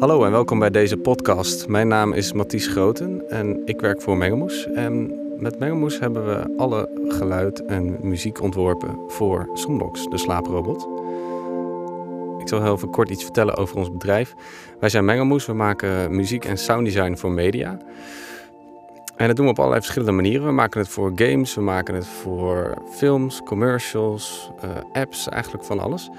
Hallo en welkom bij deze podcast. Mijn naam is Mathies Groten en ik werk voor Mengelmoes. En met Mengelmoes hebben we alle geluid en muziek ontworpen voor Somnox, de slaaprobot. Ik zal heel even kort iets vertellen over ons bedrijf. Wij zijn Mengelmoes, we maken muziek en sounddesign voor media. En dat doen we op allerlei verschillende manieren. We maken het voor games, we maken het voor films, commercials, uh, apps, eigenlijk van alles.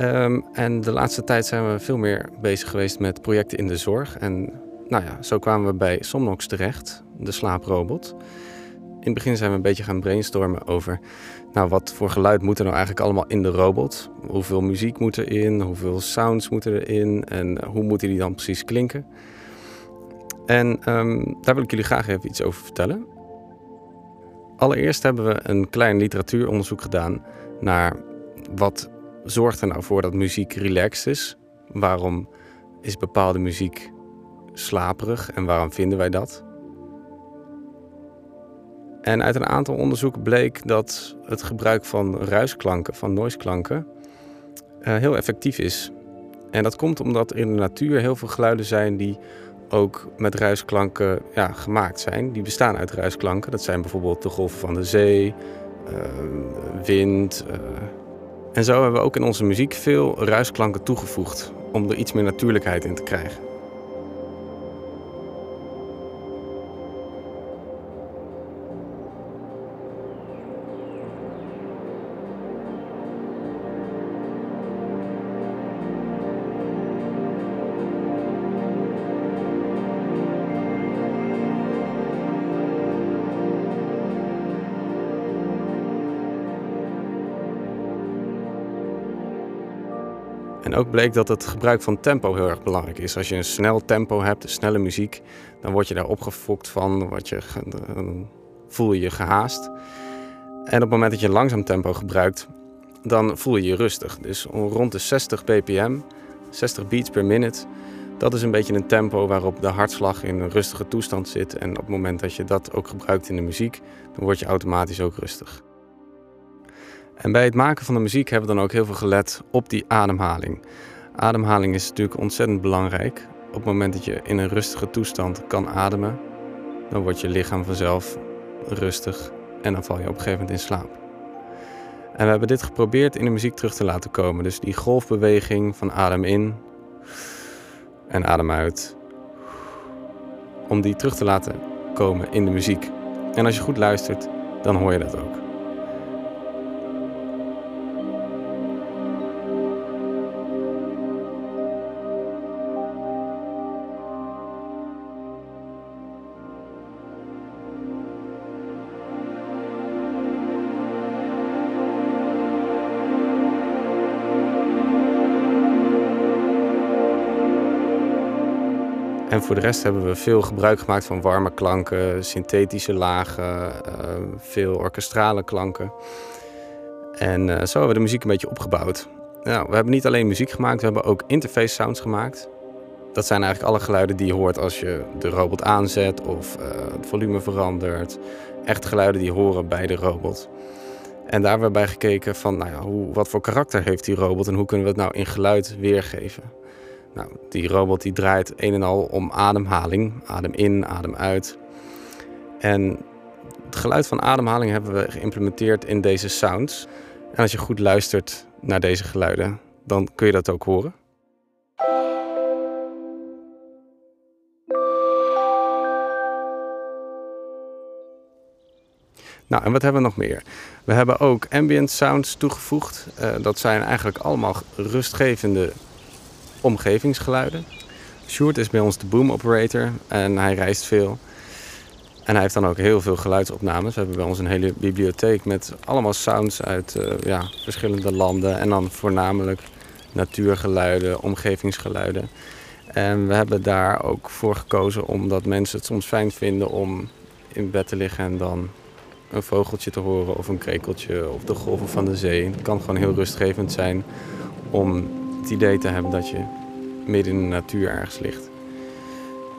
Um, en de laatste tijd zijn we veel meer bezig geweest met projecten in de zorg. En nou ja, zo kwamen we bij Somnox terecht, de slaaprobot. In het begin zijn we een beetje gaan brainstormen over nou, wat voor geluid moet er nou eigenlijk allemaal in de robot. Hoeveel muziek moet erin, hoeveel sounds moeten erin en hoe moeten die dan precies klinken. En um, daar wil ik jullie graag even iets over vertellen. Allereerst hebben we een klein literatuuronderzoek gedaan naar wat zorgt er nou voor dat muziek relaxed is? Waarom is bepaalde muziek slaperig en waarom vinden wij dat? En uit een aantal onderzoeken bleek dat het gebruik van ruisklanken, van noiseklanken, uh, heel effectief is. En dat komt omdat in de natuur heel veel geluiden zijn die ook met ruisklanken ja, gemaakt zijn. Die bestaan uit ruisklanken. Dat zijn bijvoorbeeld de golven van de zee, uh, wind, uh, en zo hebben we ook in onze muziek veel ruisklanken toegevoegd om er iets meer natuurlijkheid in te krijgen. En ook bleek dat het gebruik van tempo heel erg belangrijk is. Als je een snel tempo hebt, snelle muziek, dan word je daar opgefokt van, word je, dan voel je je gehaast. En op het moment dat je een langzaam tempo gebruikt, dan voel je je rustig. Dus rond de 60 bpm, 60 beats per minute, dat is een beetje een tempo waarop de hartslag in een rustige toestand zit. En op het moment dat je dat ook gebruikt in de muziek, dan word je automatisch ook rustig. En bij het maken van de muziek hebben we dan ook heel veel gelet op die ademhaling. Ademhaling is natuurlijk ontzettend belangrijk. Op het moment dat je in een rustige toestand kan ademen, dan wordt je lichaam vanzelf rustig en dan val je op een gegeven moment in slaap. En we hebben dit geprobeerd in de muziek terug te laten komen. Dus die golfbeweging van adem in en adem uit. Om die terug te laten komen in de muziek. En als je goed luistert, dan hoor je dat ook. En voor de rest hebben we veel gebruik gemaakt van warme klanken, synthetische lagen, uh, veel orkestrale klanken. En uh, zo hebben we de muziek een beetje opgebouwd. Nou, we hebben niet alleen muziek gemaakt, we hebben ook interface sounds gemaakt. Dat zijn eigenlijk alle geluiden die je hoort als je de robot aanzet of uh, het volume verandert. Echt geluiden die horen bij de robot. En daar hebben we bij gekeken van nou ja, hoe, wat voor karakter heeft die robot en hoe kunnen we het nou in geluid weergeven. Nou, die robot die draait een en al om ademhaling. Adem in, adem uit. En het geluid van ademhaling hebben we geïmplementeerd in deze sounds. En als je goed luistert naar deze geluiden, dan kun je dat ook horen. Nou, en wat hebben we nog meer? We hebben ook ambient sounds toegevoegd. Uh, dat zijn eigenlijk allemaal rustgevende omgevingsgeluiden. Sjoerd is bij ons de boom operator en hij reist veel. En hij heeft dan ook heel veel geluidsopnames. We hebben bij ons een hele bibliotheek met allemaal sounds uit uh, ja, verschillende landen. En dan voornamelijk natuurgeluiden, omgevingsgeluiden. En we hebben daar ook voor gekozen omdat mensen het soms fijn vinden om in bed te liggen en dan een vogeltje te horen of een krekeltje of de golven van de zee. Het kan gewoon heel rustgevend zijn om het idee te hebben dat je midden in de natuur ergens ligt.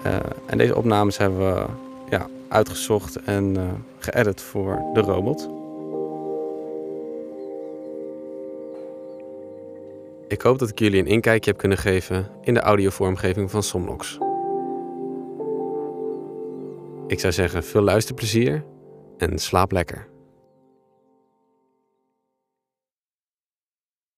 Uh, en deze opnames hebben we ja, uitgezocht en uh, geëdit voor de robot. Ik hoop dat ik jullie een inkijkje heb kunnen geven in de audiovormgeving van Somnox. Ik zou zeggen, veel luisterplezier en slaap lekker.